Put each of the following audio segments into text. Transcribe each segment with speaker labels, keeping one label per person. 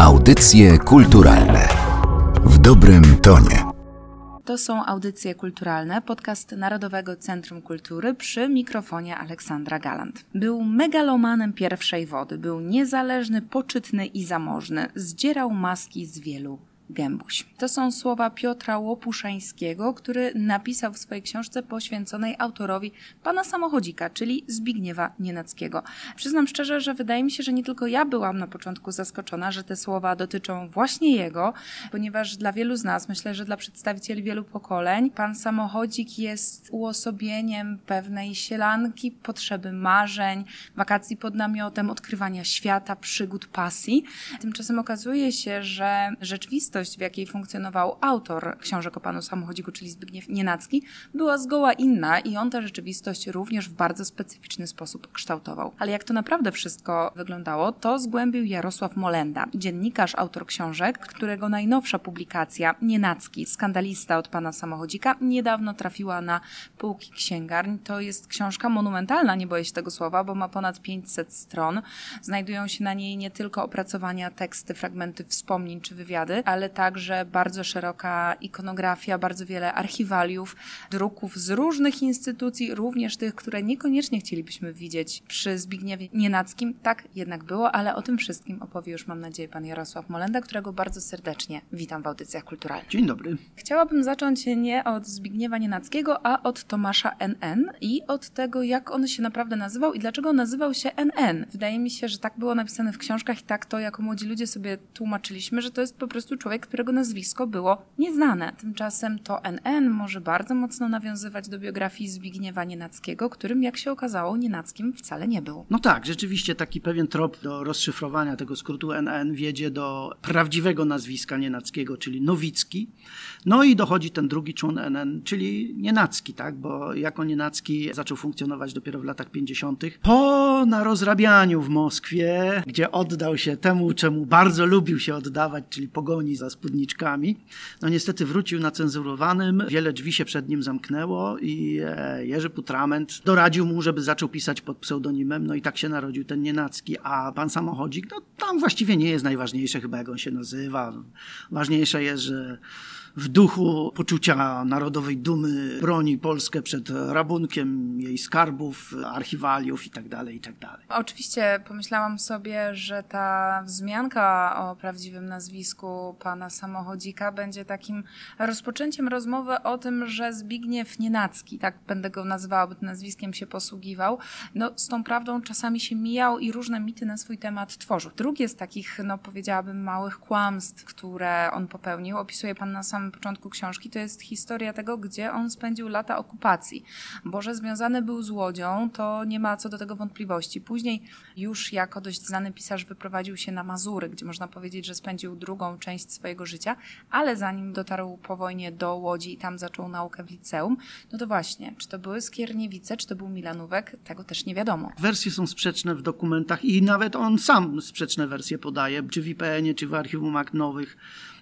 Speaker 1: Audycje kulturalne w dobrym tonie.
Speaker 2: To są audycje kulturalne, podcast Narodowego Centrum Kultury przy mikrofonie Aleksandra Galant. Był megalomanem pierwszej wody, był niezależny, poczytny i zamożny. Zdzierał maski z wielu Gębuś. To są słowa Piotra Łopuszańskiego, który napisał w swojej książce poświęconej autorowi pana samochodzika, czyli Zbigniewa Nienackiego. Przyznam szczerze, że wydaje mi się, że nie tylko ja byłam na początku zaskoczona, że te słowa dotyczą właśnie jego, ponieważ dla wielu z nas, myślę, że dla przedstawicieli wielu pokoleń, pan samochodzik jest uosobieniem pewnej sielanki, potrzeby marzeń, wakacji pod namiotem, odkrywania świata, przygód, pasji. Tymczasem okazuje się, że rzeczywistość rzeczywistość, w jakiej funkcjonował autor książek o panu samochodziku, czyli Zbigniew Nienacki, była zgoła inna i on tę rzeczywistość również w bardzo specyficzny sposób kształtował. Ale jak to naprawdę wszystko wyglądało, to zgłębił Jarosław Molenda, dziennikarz, autor książek, którego najnowsza publikacja Nienacki, skandalista od pana samochodzika, niedawno trafiła na półki księgarni. To jest książka monumentalna, nie boję się tego słowa, bo ma ponad 500 stron. Znajdują się na niej nie tylko opracowania, teksty, fragmenty wspomnień czy wywiady, ale także bardzo szeroka ikonografia, bardzo wiele archiwaliów, druków z różnych instytucji, również tych, które niekoniecznie chcielibyśmy widzieć przy Zbigniewie Nienackim. Tak jednak było, ale o tym wszystkim opowie już, mam nadzieję, pan Jarosław Molenda, którego bardzo serdecznie witam w audycjach kulturalnych.
Speaker 3: Dzień dobry.
Speaker 2: Chciałabym zacząć nie od Zbigniewa Nienackiego, a od Tomasza NN i od tego, jak on się naprawdę nazywał i dlaczego nazywał się NN. Wydaje mi się, że tak było napisane w książkach i tak to jako młodzi ludzie sobie tłumaczyliśmy, że to jest po prostu człowiek, człowiek, którego nazwisko było nieznane. Tymczasem to NN może bardzo mocno nawiązywać do biografii Zbigniewa Nienackiego, którym, jak się okazało, Nienackim wcale nie był.
Speaker 3: No tak, rzeczywiście taki pewien trop do rozszyfrowania tego skrótu NN wiedzie do prawdziwego nazwiska Nienackiego, czyli Nowicki. No i dochodzi ten drugi człon NN, czyli Nienacki, tak? Bo jako Nienacki zaczął funkcjonować dopiero w latach 50. Po narozrabianiu w Moskwie, gdzie oddał się temu, czemu bardzo lubił się oddawać, czyli pogoni za spódniczkami. No niestety wrócił na cenzurowanym, wiele drzwi się przed nim zamknęło i e, Jerzy Putrament doradził mu, żeby zaczął pisać pod pseudonimem, no i tak się narodził ten Nienacki, a pan Samochodzik, no tam właściwie nie jest najważniejsze chyba jak on się nazywa. Ważniejsze jest, że w duchu poczucia narodowej dumy broni Polskę przed rabunkiem jej skarbów, archiwaliów itd. Tak itd. Tak
Speaker 2: Oczywiście pomyślałam sobie, że ta wzmianka o prawdziwym nazwisku pana samochodzika będzie takim rozpoczęciem rozmowy o tym, że Zbigniew Nienacki, tak będę go nazywała, bo nazwiskiem się posługiwał, no z tą prawdą czasami się mijał i różne mity na swój temat tworzył. Drugie z takich, no powiedziałabym, małych kłamstw, które on popełnił, opisuje pan na samym samym początku książki, to jest historia tego, gdzie on spędził lata okupacji. Bo że związany był z Łodzią, to nie ma co do tego wątpliwości. Później już jako dość znany pisarz wyprowadził się na Mazury, gdzie można powiedzieć, że spędził drugą część swojego życia, ale zanim dotarł po wojnie do Łodzi i tam zaczął naukę w liceum, no to właśnie, czy to były Skierniewice, czy to był Milanówek, tego też nie wiadomo.
Speaker 3: Wersje są sprzeczne w dokumentach i nawet on sam sprzeczne wersje podaje, czy w IPN-ie, czy w Archiwum Akt Nowych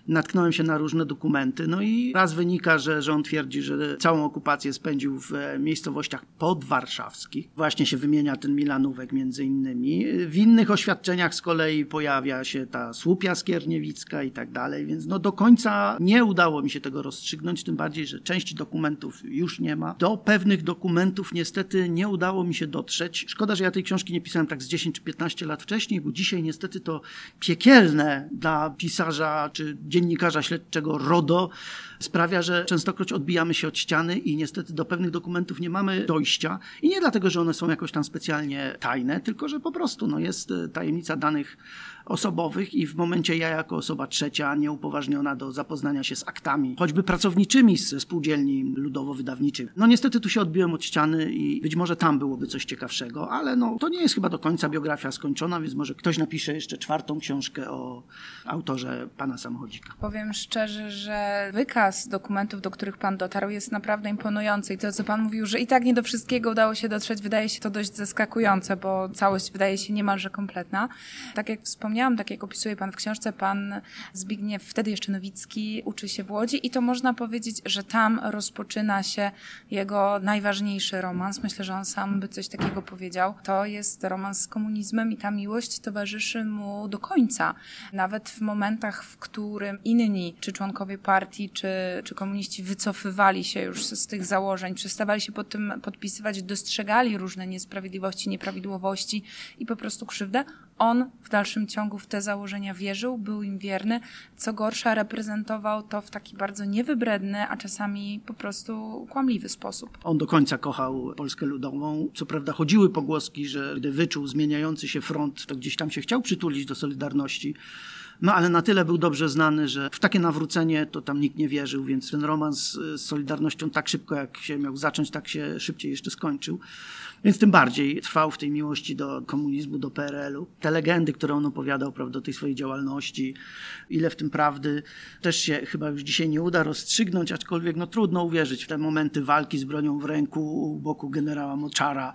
Speaker 3: natknąłem się na różne dokumenty. No i raz wynika, że, że on twierdzi, że całą okupację spędził w e, miejscowościach podwarszawskich. Właśnie się wymienia ten Milanówek między innymi. W innych oświadczeniach z kolei pojawia się ta słupia skierniewicka i tak dalej, więc no do końca nie udało mi się tego rozstrzygnąć, tym bardziej, że części dokumentów już nie ma. Do pewnych dokumentów niestety nie udało mi się dotrzeć. Szkoda, że ja tej książki nie pisałem tak z 10 czy 15 lat wcześniej, bo dzisiaj niestety to piekielne dla pisarza czy dziennikarza dziennikarza śledczego RODO sprawia, że częstokroć odbijamy się od ściany i niestety do pewnych dokumentów nie mamy dojścia. I nie dlatego, że one są jakoś tam specjalnie tajne, tylko że po prostu no, jest e, tajemnica danych osobowych i w momencie ja jako osoba trzecia, nieupoważniona do zapoznania się z aktami, choćby pracowniczymi ze spółdzielni ludowo-wydawniczych. No niestety tu się odbiłem od ściany i być może tam byłoby coś ciekawszego, ale no to nie jest chyba do końca biografia skończona, więc może ktoś napisze jeszcze czwartą książkę o autorze pana samochodzika.
Speaker 2: Powiem szczerze, że wykaz dokumentów, do których pan dotarł jest naprawdę imponujący i to, co pan mówił, że i tak nie do wszystkiego udało się dotrzeć, wydaje się to dość zaskakujące, bo całość wydaje się niemalże kompletna. Tak jak wspomniałem, wspomniałam, tak jak opisuje pan w książce, pan Zbigniew, wtedy jeszcze Nowicki, uczy się w Łodzi i to można powiedzieć, że tam rozpoczyna się jego najważniejszy romans. Myślę, że on sam by coś takiego powiedział. To jest romans z komunizmem i ta miłość towarzyszy mu do końca. Nawet w momentach, w którym inni, czy członkowie partii, czy, czy komuniści wycofywali się już z, tych założeń, przestawali się pod tym podpisywać, dostrzegali różne niesprawiedliwości, nieprawidłowości i po prostu krzywdę, on w dalszym ciągu w te założenia wierzył, był im wierny. Co gorsza, reprezentował to w taki bardzo niewybredny, a czasami po prostu kłamliwy sposób.
Speaker 3: On do końca kochał Polskę Ludową. Co prawda chodziły pogłoski, że gdy wyczuł zmieniający się front, to gdzieś tam się chciał przytulić do Solidarności. No ale na tyle był dobrze znany, że w takie nawrócenie to tam nikt nie wierzył, więc ten romans z Solidarnością tak szybko, jak się miał zacząć, tak się szybciej jeszcze skończył. Więc tym bardziej trwał w tej miłości do komunizmu, do PRL-u. Te legendy, które on opowiadał, prawda, do tej swojej działalności, ile w tym prawdy, też się chyba już dzisiaj nie uda rozstrzygnąć, aczkolwiek no trudno uwierzyć w te momenty walki z bronią w ręku u boku generała Moczara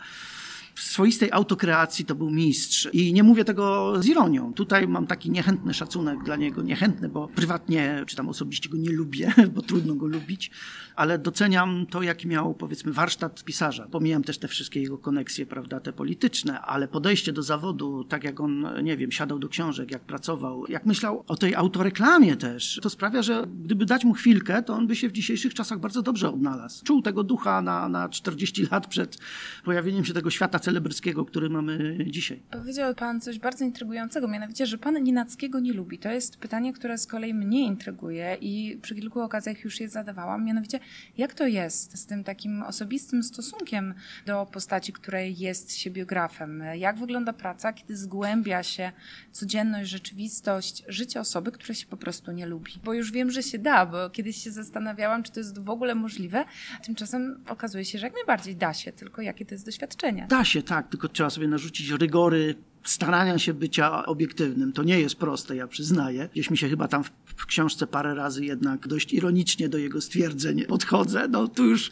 Speaker 3: w swoistej autokreacji to był mistrz. I nie mówię tego z ironią. Tutaj mam taki niechętny szacunek dla niego. Niechętny, bo prywatnie, czy tam osobiście go nie lubię, bo trudno go lubić, ale doceniam to, jaki miał, powiedzmy, warsztat pisarza. Pomijam też te wszystkie jego koneksje, prawda, te polityczne, ale podejście do zawodu, tak jak on, nie wiem, siadał do książek, jak pracował, jak myślał o tej autoreklamie też, to sprawia, że gdyby dać mu chwilkę, to on by się w dzisiejszych czasach bardzo dobrze odnalazł. Czuł tego ducha na, na 40 lat przed pojawieniem się tego świata celebryckiego, który mamy dzisiaj.
Speaker 2: Powiedział pan coś bardzo intrygującego, mianowicie, że pan Ninackiego nie lubi. To jest pytanie, które z kolei mnie intryguje i przy kilku okazjach już je zadawałam. Mianowicie, jak to jest z tym takim osobistym stosunkiem do postaci, której jest się biografem? Jak wygląda praca, kiedy zgłębia się codzienność, rzeczywistość, życie osoby, które się po prostu nie lubi? Bo już wiem, że się da, bo kiedyś się zastanawiałam, czy to jest w ogóle możliwe. Tymczasem okazuje się, że jak najbardziej da się, tylko jakie to jest doświadczenie.
Speaker 3: Da się, tak, tylko trzeba sobie narzucić rygory starania się bycia obiektywnym. To nie jest proste, ja przyznaję. Gdzieś mi się chyba tam w, w, książce parę razy jednak dość ironicznie do jego stwierdzeń podchodzę. No tu już,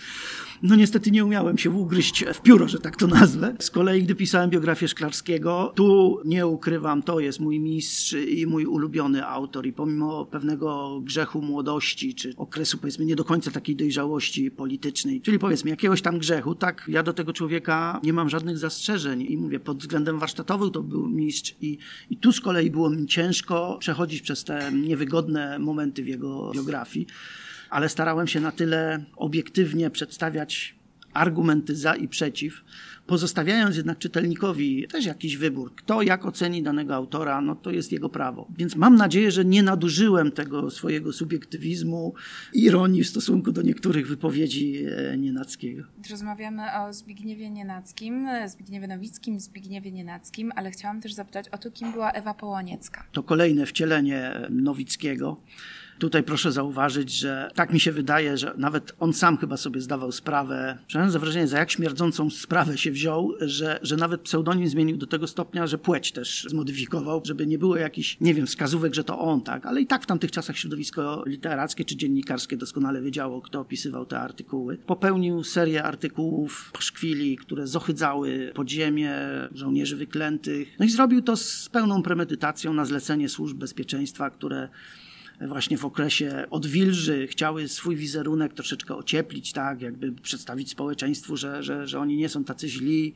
Speaker 3: no niestety nie umiałem się ugryźć w pióro, że tak to nazwę. Z kolei, gdy pisałem biografię Szklarskiego, tu nie ukrywam, to jest mój mistrz i mój ulubiony autor. I pomimo pewnego grzechu młodości, czy okresu powiedzmy nie do końca takiej dojrzałości politycznej, czyli powiedzmy jakiegoś tam grzechu, tak ja do tego człowieka nie mam żadnych zastrzeżeń. I mówię, pod względem warsztatowym to był mistrz i, i tu z kolei było mi ciężko przechodzić przez te niewygodne momenty w jego biografii, ale starałem się na tyle obiektywnie przedstawiać argumenty za i przeciw, pozostawiając jednak czytelnikowi też jakiś wybór. Kto jak oceni danego autora, no to jest jego prawo. Więc mam nadzieję, że nie nadużyłem tego swojego subiektywizmu, ironii w stosunku do niektórych wypowiedzi e, Nienackiego.
Speaker 2: Rozmawiamy o Zbigniewie Nienackim, Zbigniewie Nowickim, Zbigniewie Nienackim, ale chciałam też zapytać o to, kim była Ewa Połaniecka.
Speaker 3: To kolejne wcielenie Nowickiego. Tutaj proszę zauważyć, że tak mi się wydaje, że nawet on sam chyba sobie zdawał sprawę, przynajmniej za wrażenie, za jak śmierdzącą sprawę się wziął, że, że nawet pseudonim zmienił do tego stopnia, że płeć też zmodyfikował, żeby nie było jakichś, nie wiem, wskazówek, że to on, tak, ale i tak w tamtych czasach środowisko literackie czy dziennikarskie doskonale wiedziało, kto opisywał te artykuły. Popełnił serię artykułów szkwili, które zohydzały podziemie żołnierzy wyklętych. No i zrobił to z pełną premedytacją na zlecenie służb bezpieczeństwa, które właśnie w okresie odwilży chciały swój wizerunek troszeczkę ocieplić, tak, jakby przedstawić społeczeństwu, że, że, że oni nie są tacy źli,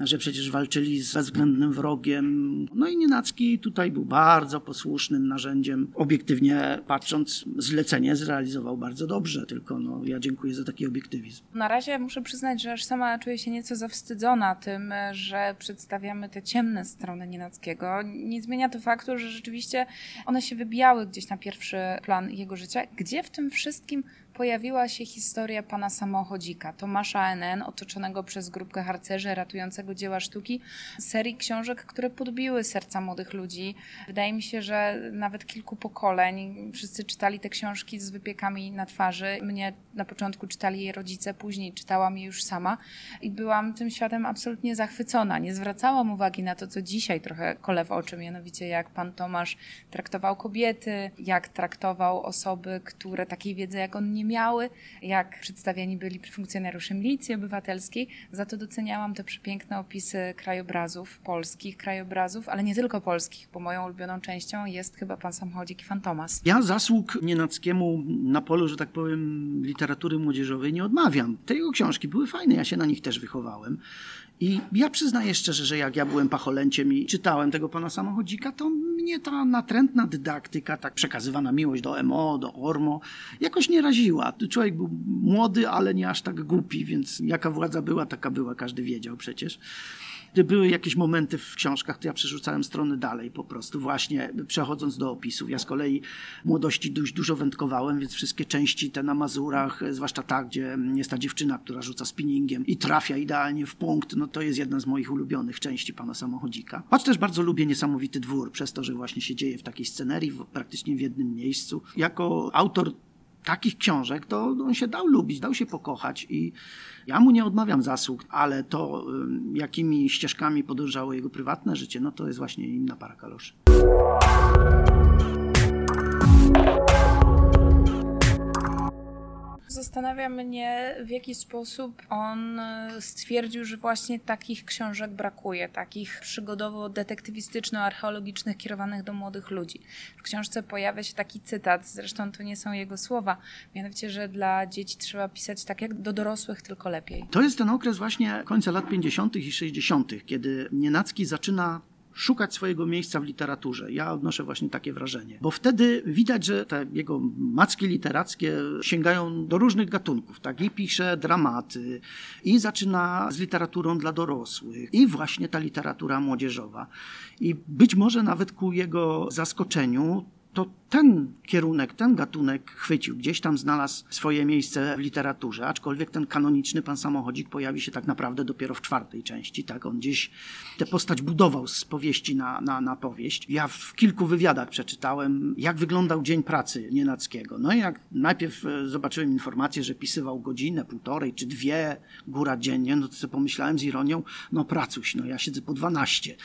Speaker 3: że przecież walczyli z bezwzględnym wrogiem. No i Nienacki tutaj był bardzo posłusznym narzędziem. Obiektywnie patrząc, zlecenie zrealizował bardzo dobrze, tylko no, ja dziękuję za taki obiektywizm.
Speaker 2: Na razie muszę przyznać, że aż sama czuję się nieco zawstydzona tym, że przedstawiamy te ciemne strony Nienackiego. Nie zmienia to faktu, że rzeczywiście one się wybijały gdzieś na pierwszy plan jego życia. Gdzie w tym wszystkim pojawiła się historia pana samochodzika, Tomasza NN, otoczonego przez grupkę harcerzy ratującego dzieła sztuki, serii książek, które podbiły serca młodych ludzi. Wydaje mi się, że nawet kilku pokoleń wszyscy czytali te książki z wypiekami na twarzy. Mnie na początku czytali jej rodzice, później czytałam je już sama i byłam tym światem absolutnie zachwycona. Nie zwracałam uwagi na to, co dzisiaj trochę kole w oczy, mianowicie jak pan Tomasz traktował kobiety, jak traktował osoby, które takiej wiedzy jak on nie nie miały, jak przedstawiani byli funkcjonariusze milicji obywatelskiej. Za to doceniałam te przepiękne opisy krajobrazów, polskich krajobrazów, ale nie tylko polskich, bo moją ulubioną częścią jest chyba Pan Samochodzik i Fantomas.
Speaker 3: Ja zasług Nienackiemu na polu, że tak powiem, literatury młodzieżowej nie odmawiam. Te jego książki były fajne, ja się na nich też wychowałem. I ja przyznaję szczerze, że jak ja byłem pacholęciem i czytałem tego pana samochodzika, to mnie ta natrętna dydaktyka, tak przekazywana miłość do MO, do ORMO, jakoś nie raziła. Człowiek był młody, ale nie aż tak głupi, więc jaka władza była, taka była, każdy wiedział przecież gdy były jakieś momenty w książkach, to ja przerzucałem strony dalej po prostu, właśnie przechodząc do opisów. Ja z kolei w młodości dość dużo wędkowałem, więc wszystkie części te na Mazurach, zwłaszcza ta, gdzie jest ta dziewczyna, która rzuca spinningiem i trafia idealnie w punkt, no to jest jedna z moich ulubionych części pana samochodzika. Choć też bardzo lubię Niesamowity Dwór, przez to, że właśnie się dzieje w takiej scenerii, praktycznie w jednym miejscu. Jako autor takich książek, to on się dał lubić, dał się pokochać i ja mu nie odmawiam zasług, ale to, jakimi ścieżkami podążało jego prywatne życie, no to jest właśnie inna para kaloszy.
Speaker 2: Zastanawia mnie, w jaki sposób on e, stwierdził, że właśnie takich książek brakuje, takich przygodowo-detektywistyczno-archeologicznych kierowanych do młodych ludzi. W książce pojawia się taki cytat, zresztą to nie są jego słowa, mianowicie, że dla dzieci trzeba pisać tak jak do dorosłych, tylko lepiej.
Speaker 3: To jest ten okres właśnie końca lat 50. i 60., kiedy Nienacki zaczyna szukać swojego miejsca w literaturze. Ja odnoszę właśnie takie wrażenie. Bo wtedy widać, że te jego macki literackie sięgają do różnych gatunków. Tak? I pisze dramaty, i zaczyna z literaturą dla dorosłych, i właśnie ta literatura młodzieżowa. I być może nawet ku jego zaskoczeniu to ten kierunek, ten gatunek chwycił, gdzieś tam znalazł swoje miejsce w literaturze, aczkolwiek ten kanoniczny pan samochodzik pojawi się tak naprawdę dopiero w czwartej części, tak, on gdzieś tę postać budował z powieści na, na, na powieść. Ja w kilku wywiadach przeczytałem, jak wyglądał dzień pracy Nienackiego. No i jak najpierw e, zobaczyłem informację, że pisywał godzinę, półtorej czy dwie góra dziennie, no to sobie pomyślałem z ironią, no pracuś, no ja siedzę po dwanaście.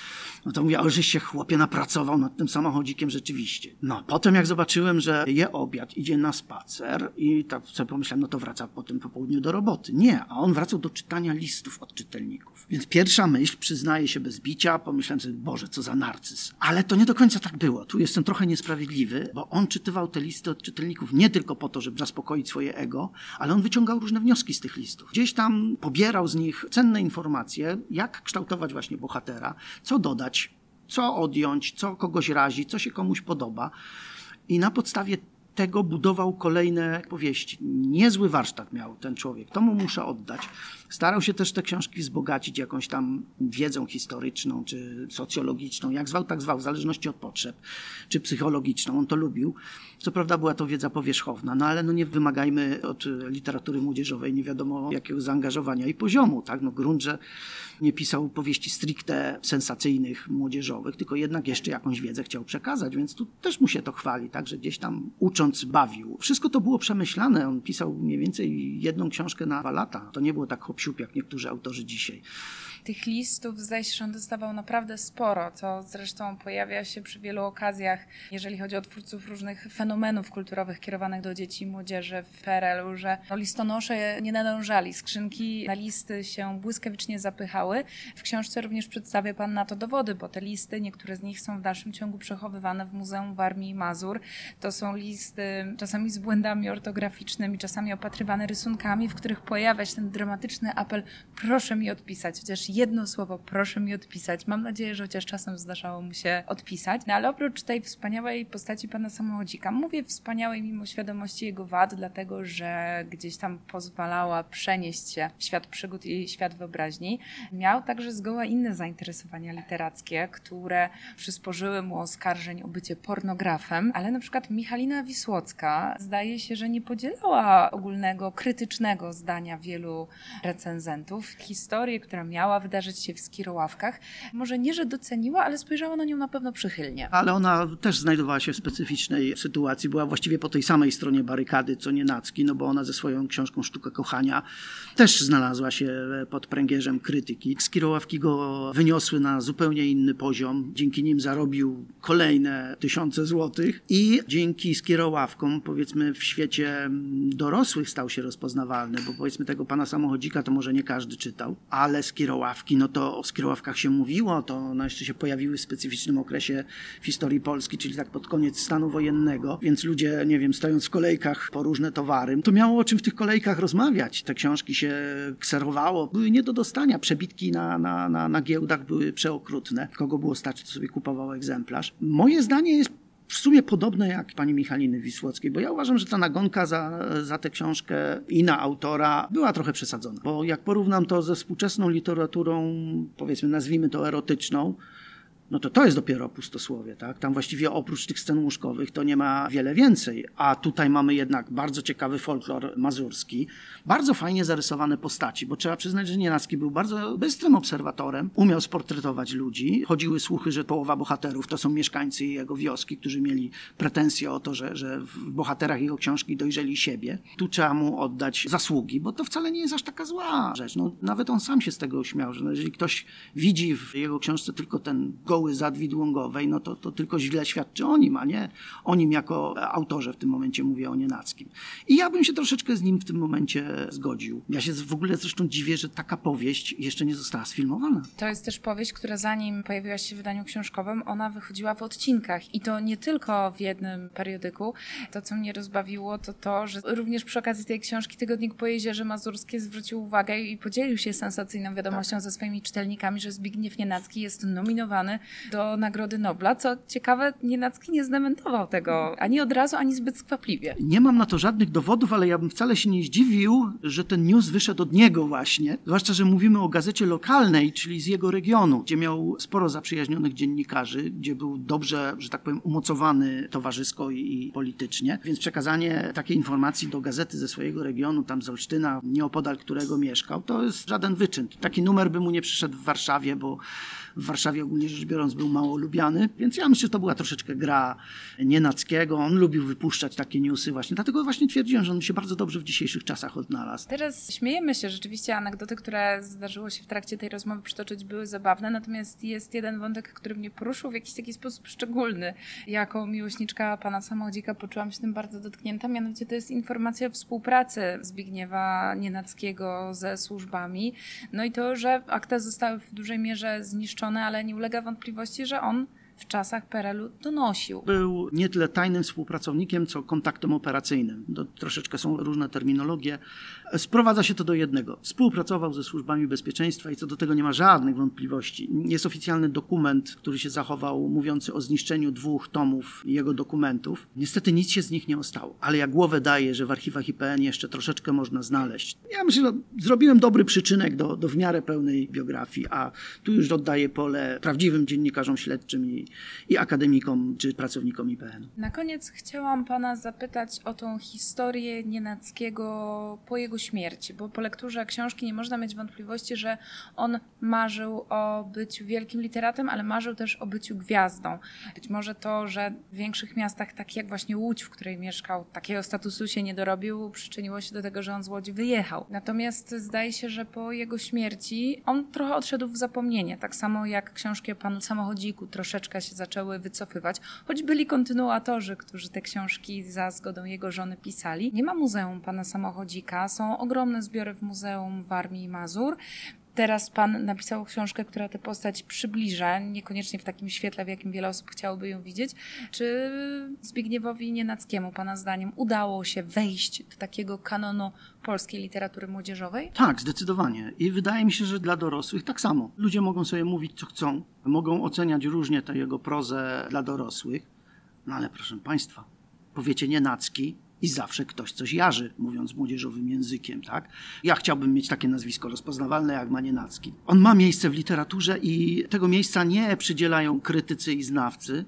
Speaker 3: No to mówię, ale żeś się chłopie napracował nad tym samochodzikiem rzeczywiście. No, potem jak zobaczyłem, że je obiad, idzie na spacer i tak sobie pomyślałem, no to wraca potem po południu do roboty. Nie, a on wracał do czytania listów od czytelników. Więc pierwsza myśl, przyznaję się bez bicia, pomyślałem sobie, Boże, co za narcyz. Ale to nie do końca tak było. Tu jestem trochę niesprawiedliwy, bo on czytywał te listy od czytelników nie tylko po to, żeby zaspokoić swoje ego, ale on wyciągał różne wnioski z tych listów. Gdzieś tam pobierał z nich cenne informacje, jak kształtować właśnie bohatera, co dodać, co odjąć, co kogoś razi, co się komuś podoba. I na podstawie tego budował kolejne powieści. Niezły warsztat miał ten człowiek, to mu muszę oddać. Starał się też te książki wzbogacić jakąś tam wiedzą historyczną czy socjologiczną, jak zwał, tak zwał, w zależności od potrzeb, czy psychologiczną. On to lubił. Co prawda była to wiedza powierzchowna, no ale no nie wymagajmy od literatury młodzieżowej nie wiadomo jakiego zaangażowania i poziomu. Tak? No grunt, że nie pisał powieści stricte sensacyjnych, młodzieżowych, tylko jednak jeszcze jakąś wiedzę chciał przekazać, więc tu też mu się to chwali, tak, że gdzieś tam ucząc bawił. Wszystko to było przemyślane. On pisał mniej więcej jedną książkę na dwa lata. To nie było tak hop jak niektórzy autorzy dzisiaj
Speaker 2: tych listów zdaje on dostawał naprawdę sporo, co zresztą pojawia się przy wielu okazjach, jeżeli chodzi o twórców różnych fenomenów kulturowych kierowanych do dzieci i młodzieży w PRL-u, że no, listonosze nie nadążali, skrzynki na listy się błyskawicznie zapychały. W książce również przedstawia Pan na to dowody, bo te listy, niektóre z nich są w dalszym ciągu przechowywane w Muzeum Warmii Mazur. To są listy czasami z błędami ortograficznymi, czasami opatrywane rysunkami, w których pojawia się ten dramatyczny apel proszę mi odpisać, chociaż jedno słowo, proszę mi odpisać. Mam nadzieję, że chociaż czasem zdarzało mu się odpisać. No ale oprócz tej wspaniałej postaci pana samochodzika, mówię wspaniałej mimo świadomości jego wad, dlatego że gdzieś tam pozwalała przenieść się w świat przygód i świat wyobraźni. Miał także zgoła inne zainteresowania literackie, które przysporzyły mu oskarżeń o bycie pornografem, ale na przykład Michalina Wisłocka zdaje się, że nie podzielała ogólnego, krytycznego zdania wielu recenzentów. Historię, która miała miała wydarzyć się w Skiroławkach. Może nie, że doceniła, ale spojrzała na nią na pewno przychylnie.
Speaker 3: Ale ona też znajdowała się w specyficznej sytuacji. Była właściwie po tej samej stronie barykady, co Nienacki, no bo ona ze swoją książką Sztuka Kochania też znalazła się pod pręgierzem krytyki. Skiroławki go wyniosły na zupełnie inny poziom. Dzięki nim zarobił kolejne tysiące złotych i dzięki Skiroławkom, powiedzmy w świecie dorosłych stał się rozpoznawalny, bo powiedzmy tego pana samochodzika to może nie każdy czytał, ale Skiroławki, no to o Skiroławkach się mówiło, to one jeszcze się pojawiły w specyficznym okresie w historii Polski, czyli tak pod koniec stanu wojennego, więc ludzie, nie wiem, stojąc w kolejkach po różne towary, to miało o czym w tych kolejkach rozmawiać. Te książki się kserowało, były nie do dostania, przebitki na, na, na, na giełdach były przeokrutne. Kogo było stać, to sobie kupował egzemplarz. Moje zdanie jest w sumie podobne jak pani Michaliny Wisłockiej, bo ja uważam, że ta nagonka za, za tę książkę i na autora była trochę przesadzona. Bo jak porównam to ze współczesną literaturą, powiedzmy, nazwijmy to erotyczną, no to to jest dopiero pustosłowie, tak? Tam właściwie oprócz tych scen łóżkowych to nie ma wiele więcej, a tutaj mamy jednak bardzo ciekawy folklor mazurski, bardzo fajnie zarysowane postaci, bo trzeba przyznać, że Nienacki był bardzo bystrym obserwatorem, umiał sportretować ludzi. Chodziły słuchy, że połowa bohaterów to są mieszkańcy jego wioski, którzy mieli pretensje o to, że, że w bohaterach jego książki dojrzeli siebie. Tu trzeba mu oddać zasługi, bo to wcale nie jest aż taka zła rzecz. No, nawet on sam się z tego śmiał, że no, jeżeli ktoś widzi w jego książce tylko ten go szkoły zadwidłągowej, no to, to tylko źle świadczy o nim, a nie o nim jako autorze w tym momencie mówię o Nienackim. I ja bym się troszeczkę z nim w tym momencie zgodził. Ja się w ogóle zresztą dziwię, że taka powieść jeszcze nie została sfilmowana.
Speaker 2: To jest też powieść, która zanim pojawiła się w wydaniu książkowym, ona wychodziła w odcinkach i to nie tylko w jednym periodyku. To, co mnie rozbawiło, to to, że również przy okazji tej książki Tygodnik po Jeziorze Mazurskie zwrócił uwagę i podzielił się sensacyjną wiadomością tak. ze swoimi czytelnikami, że Zbigniew Nienacki jest nominowany do Nagrody Nobla. Co ciekawe, Nienacki nie zdementował tego ani od razu, ani zbyt skwapliwie.
Speaker 3: Nie mam na to żadnych dowodów, ale ja bym wcale się nie zdziwił, że ten news wyszedł od niego właśnie. Zwłaszcza, że mówimy o gazecie lokalnej, czyli z jego regionu, gdzie miał sporo zaprzyjaźnionych dziennikarzy, gdzie był dobrze, że tak powiem, umocowany towarzysko i politycznie. Więc przekazanie takiej informacji do gazety ze swojego regionu, tam z Olsztyna, nieopodal którego mieszkał, to jest żaden wyczyn. Taki numer by mu nie przyszedł w Warszawie, bo w Warszawie ogólnie rzecz biorąc był mało lubiany, więc ja myślę, że to była troszeczkę gra Nienackiego. On lubił wypuszczać takie newsy właśnie, dlatego właśnie twierdziłem, że on się bardzo dobrze w dzisiejszych czasach odnalazł.
Speaker 2: Teraz śmiejemy się, rzeczywiście anegdoty, które zdarzyło się w trakcie tej rozmowy przytoczyć były zabawne, natomiast jest jeden wątek, który mnie poruszył w jakiś taki sposób szczególny. Jako miłośniczka pana samochodzika poczułam się tym bardzo dotknięta, mianowicie to jest informacja o współpracy Zbigniewa Nienackiego ze służbami. No i to, że akta zostały w dużej mierze zniszczone, ale nie ulega wątpliwości, że on w czasach PRL-u donosił.
Speaker 3: Był nie tyle tajnym współpracownikiem, co kontaktem operacyjnym. To troszeczkę są różne terminologie. Sprowadza się to do jednego. Współpracował ze służbami bezpieczeństwa i co do tego nie ma żadnych wątpliwości. Jest oficjalny dokument, który się zachował, mówiący o zniszczeniu dwóch tomów jego dokumentów. Niestety nic się z nich nie ostało, ale ja głowę daję, że w archiwach IPN jeszcze troszeczkę można znaleźć. Ja myślę, że zrobiłem dobry przyczynek do, do w miarę pełnej biografii, a tu już oddaję pole prawdziwym dziennikarzom śledczym i, i akademikom czy pracownikom IPN.
Speaker 2: Na koniec chciałam pana zapytać o tą historię Nienackiego po jego śmierci, bo po lekturze książki nie można mieć wątpliwości, że on marzył o byciu wielkim literatem, ale marzył też o byciu gwiazdą. Być może to, że w większych miastach, takich jak właśnie Łódź, w której mieszkał, takiego statusu się nie dorobił, przyczyniło się do tego, że on z Łodzi wyjechał. Natomiast zdaje się, że po jego śmierci on trochę odszedł w zapomnienie, tak samo jak książki o panu samochodziku troszeczkę się zaczęły wycofywać, choć byli kontynuatorzy, którzy te książki za zgodą jego żony pisali. Nie ma muzeum pana samochodzika, są ogromne zbiory w muzeum w Armii Mazur. Teraz pan napisał książkę, która tę postać przybliża, niekoniecznie w takim świetle, w jakim wiele osób chciałoby ją widzieć. Czy Zbigniewowi Nienackiemu, pana zdaniem, udało się wejść do takiego kanonu polskiej literatury młodzieżowej?
Speaker 3: Tak, zdecydowanie. I wydaje mi się, że dla dorosłych tak samo. Ludzie mogą sobie mówić, co chcą, mogą oceniać różnie tę jego prozę dla dorosłych, no ale proszę państwa, powiecie Nienacki, i zawsze ktoś coś jarzy, mówiąc młodzieżowym językiem, tak? Ja chciałbym mieć takie nazwisko rozpoznawalne jak Manienacki. On ma miejsce w literaturze i tego miejsca nie przydzielają krytycy i znawcy,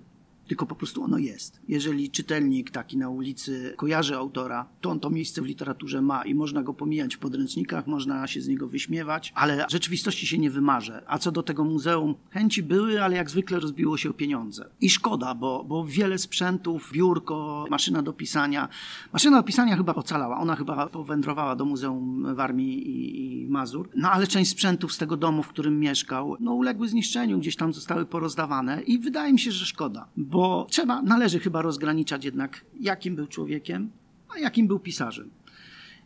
Speaker 3: tylko po prostu ono jest. Jeżeli czytelnik taki na ulicy kojarzy autora, to on to miejsce w literaturze ma i można go pomijać w podręcznikach, można się z niego wyśmiewać, ale rzeczywistości się nie wymarze. A co do tego muzeum, chęci były, ale jak zwykle rozbiło się o pieniądze. I szkoda, bo, bo wiele sprzętów, biurko, maszyna do pisania. Maszyna do pisania chyba ocalała, ona chyba powędrowała do Muzeum Warmii i, i Mazur. No ale część sprzętów z tego domu, w którym mieszkał, no uległy zniszczeniu, gdzieś tam zostały porozdawane i wydaje mi się, że szkoda, bo trzeba, należy chyba rozgraniczać jednak, jakim był człowiekiem, a jakim był pisarzem.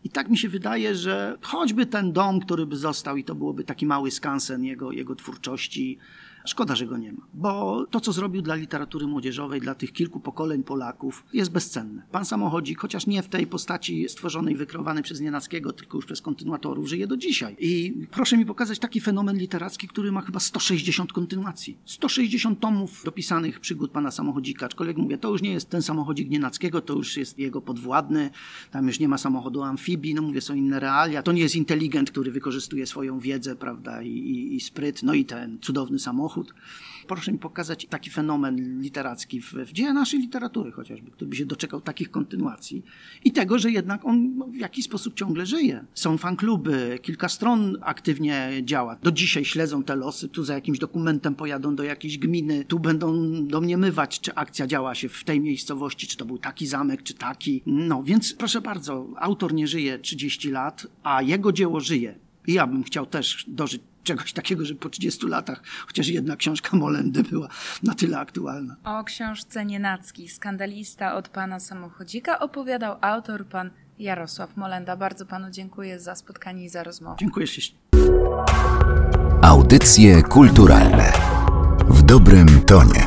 Speaker 3: I tak mi się wydaje, że choćby ten dom, który by został i to byłoby taki mały skansen jego, jego twórczości, Szkoda, że go nie ma, bo to, co zrobił dla literatury młodzieżowej, dla tych kilku pokoleń Polaków, jest bezcenne. Pan Samochodzik, chociaż nie w tej postaci stworzonej, wykreowanej przez Nienackiego, tylko już przez kontynuatorów, żyje do dzisiaj. I proszę mi pokazać taki fenomen literacki, który ma chyba 160 kontynuacji. 160 tomów dopisanych przygód pana Samochodzika, aczkolwiek mówię, to już nie jest ten samochodzik Nienackiego, to już jest jego podwładny, tam już nie ma samochodu amfibii, no mówię, są inne realia. To nie jest inteligent, który wykorzystuje swoją wiedzę, prawda, i, i, i spryt, no i ten cudowny samochód. Proszę mi pokazać taki fenomen literacki w, w naszej literatury chociażby, który by się doczekał takich kontynuacji i tego, że jednak on w jakiś sposób ciągle żyje. Są fankluby, kilka stron aktywnie działa. Do dzisiaj śledzą te losy, tu za jakimś dokumentem pojadą do jakiejś gminy, tu będą domniemywać, czy akcja działa się w tej miejscowości, czy to był taki zamek, czy taki. No więc proszę bardzo, autor nie żyje 30 lat, a jego dzieło żyje. I ja bym chciał też dożyć czegoś takiego, że po 30 latach chociaż jedna książka Molendy była na tyle aktualna.
Speaker 2: O książce Nienacki, skandalista od pana samochodzika opowiadał autor pan Jarosław Molenda. Bardzo panu dziękuję za spotkanie i za rozmowę.
Speaker 3: Dziękuję ślicznie.
Speaker 1: Audycje kulturalne w dobrym tonie.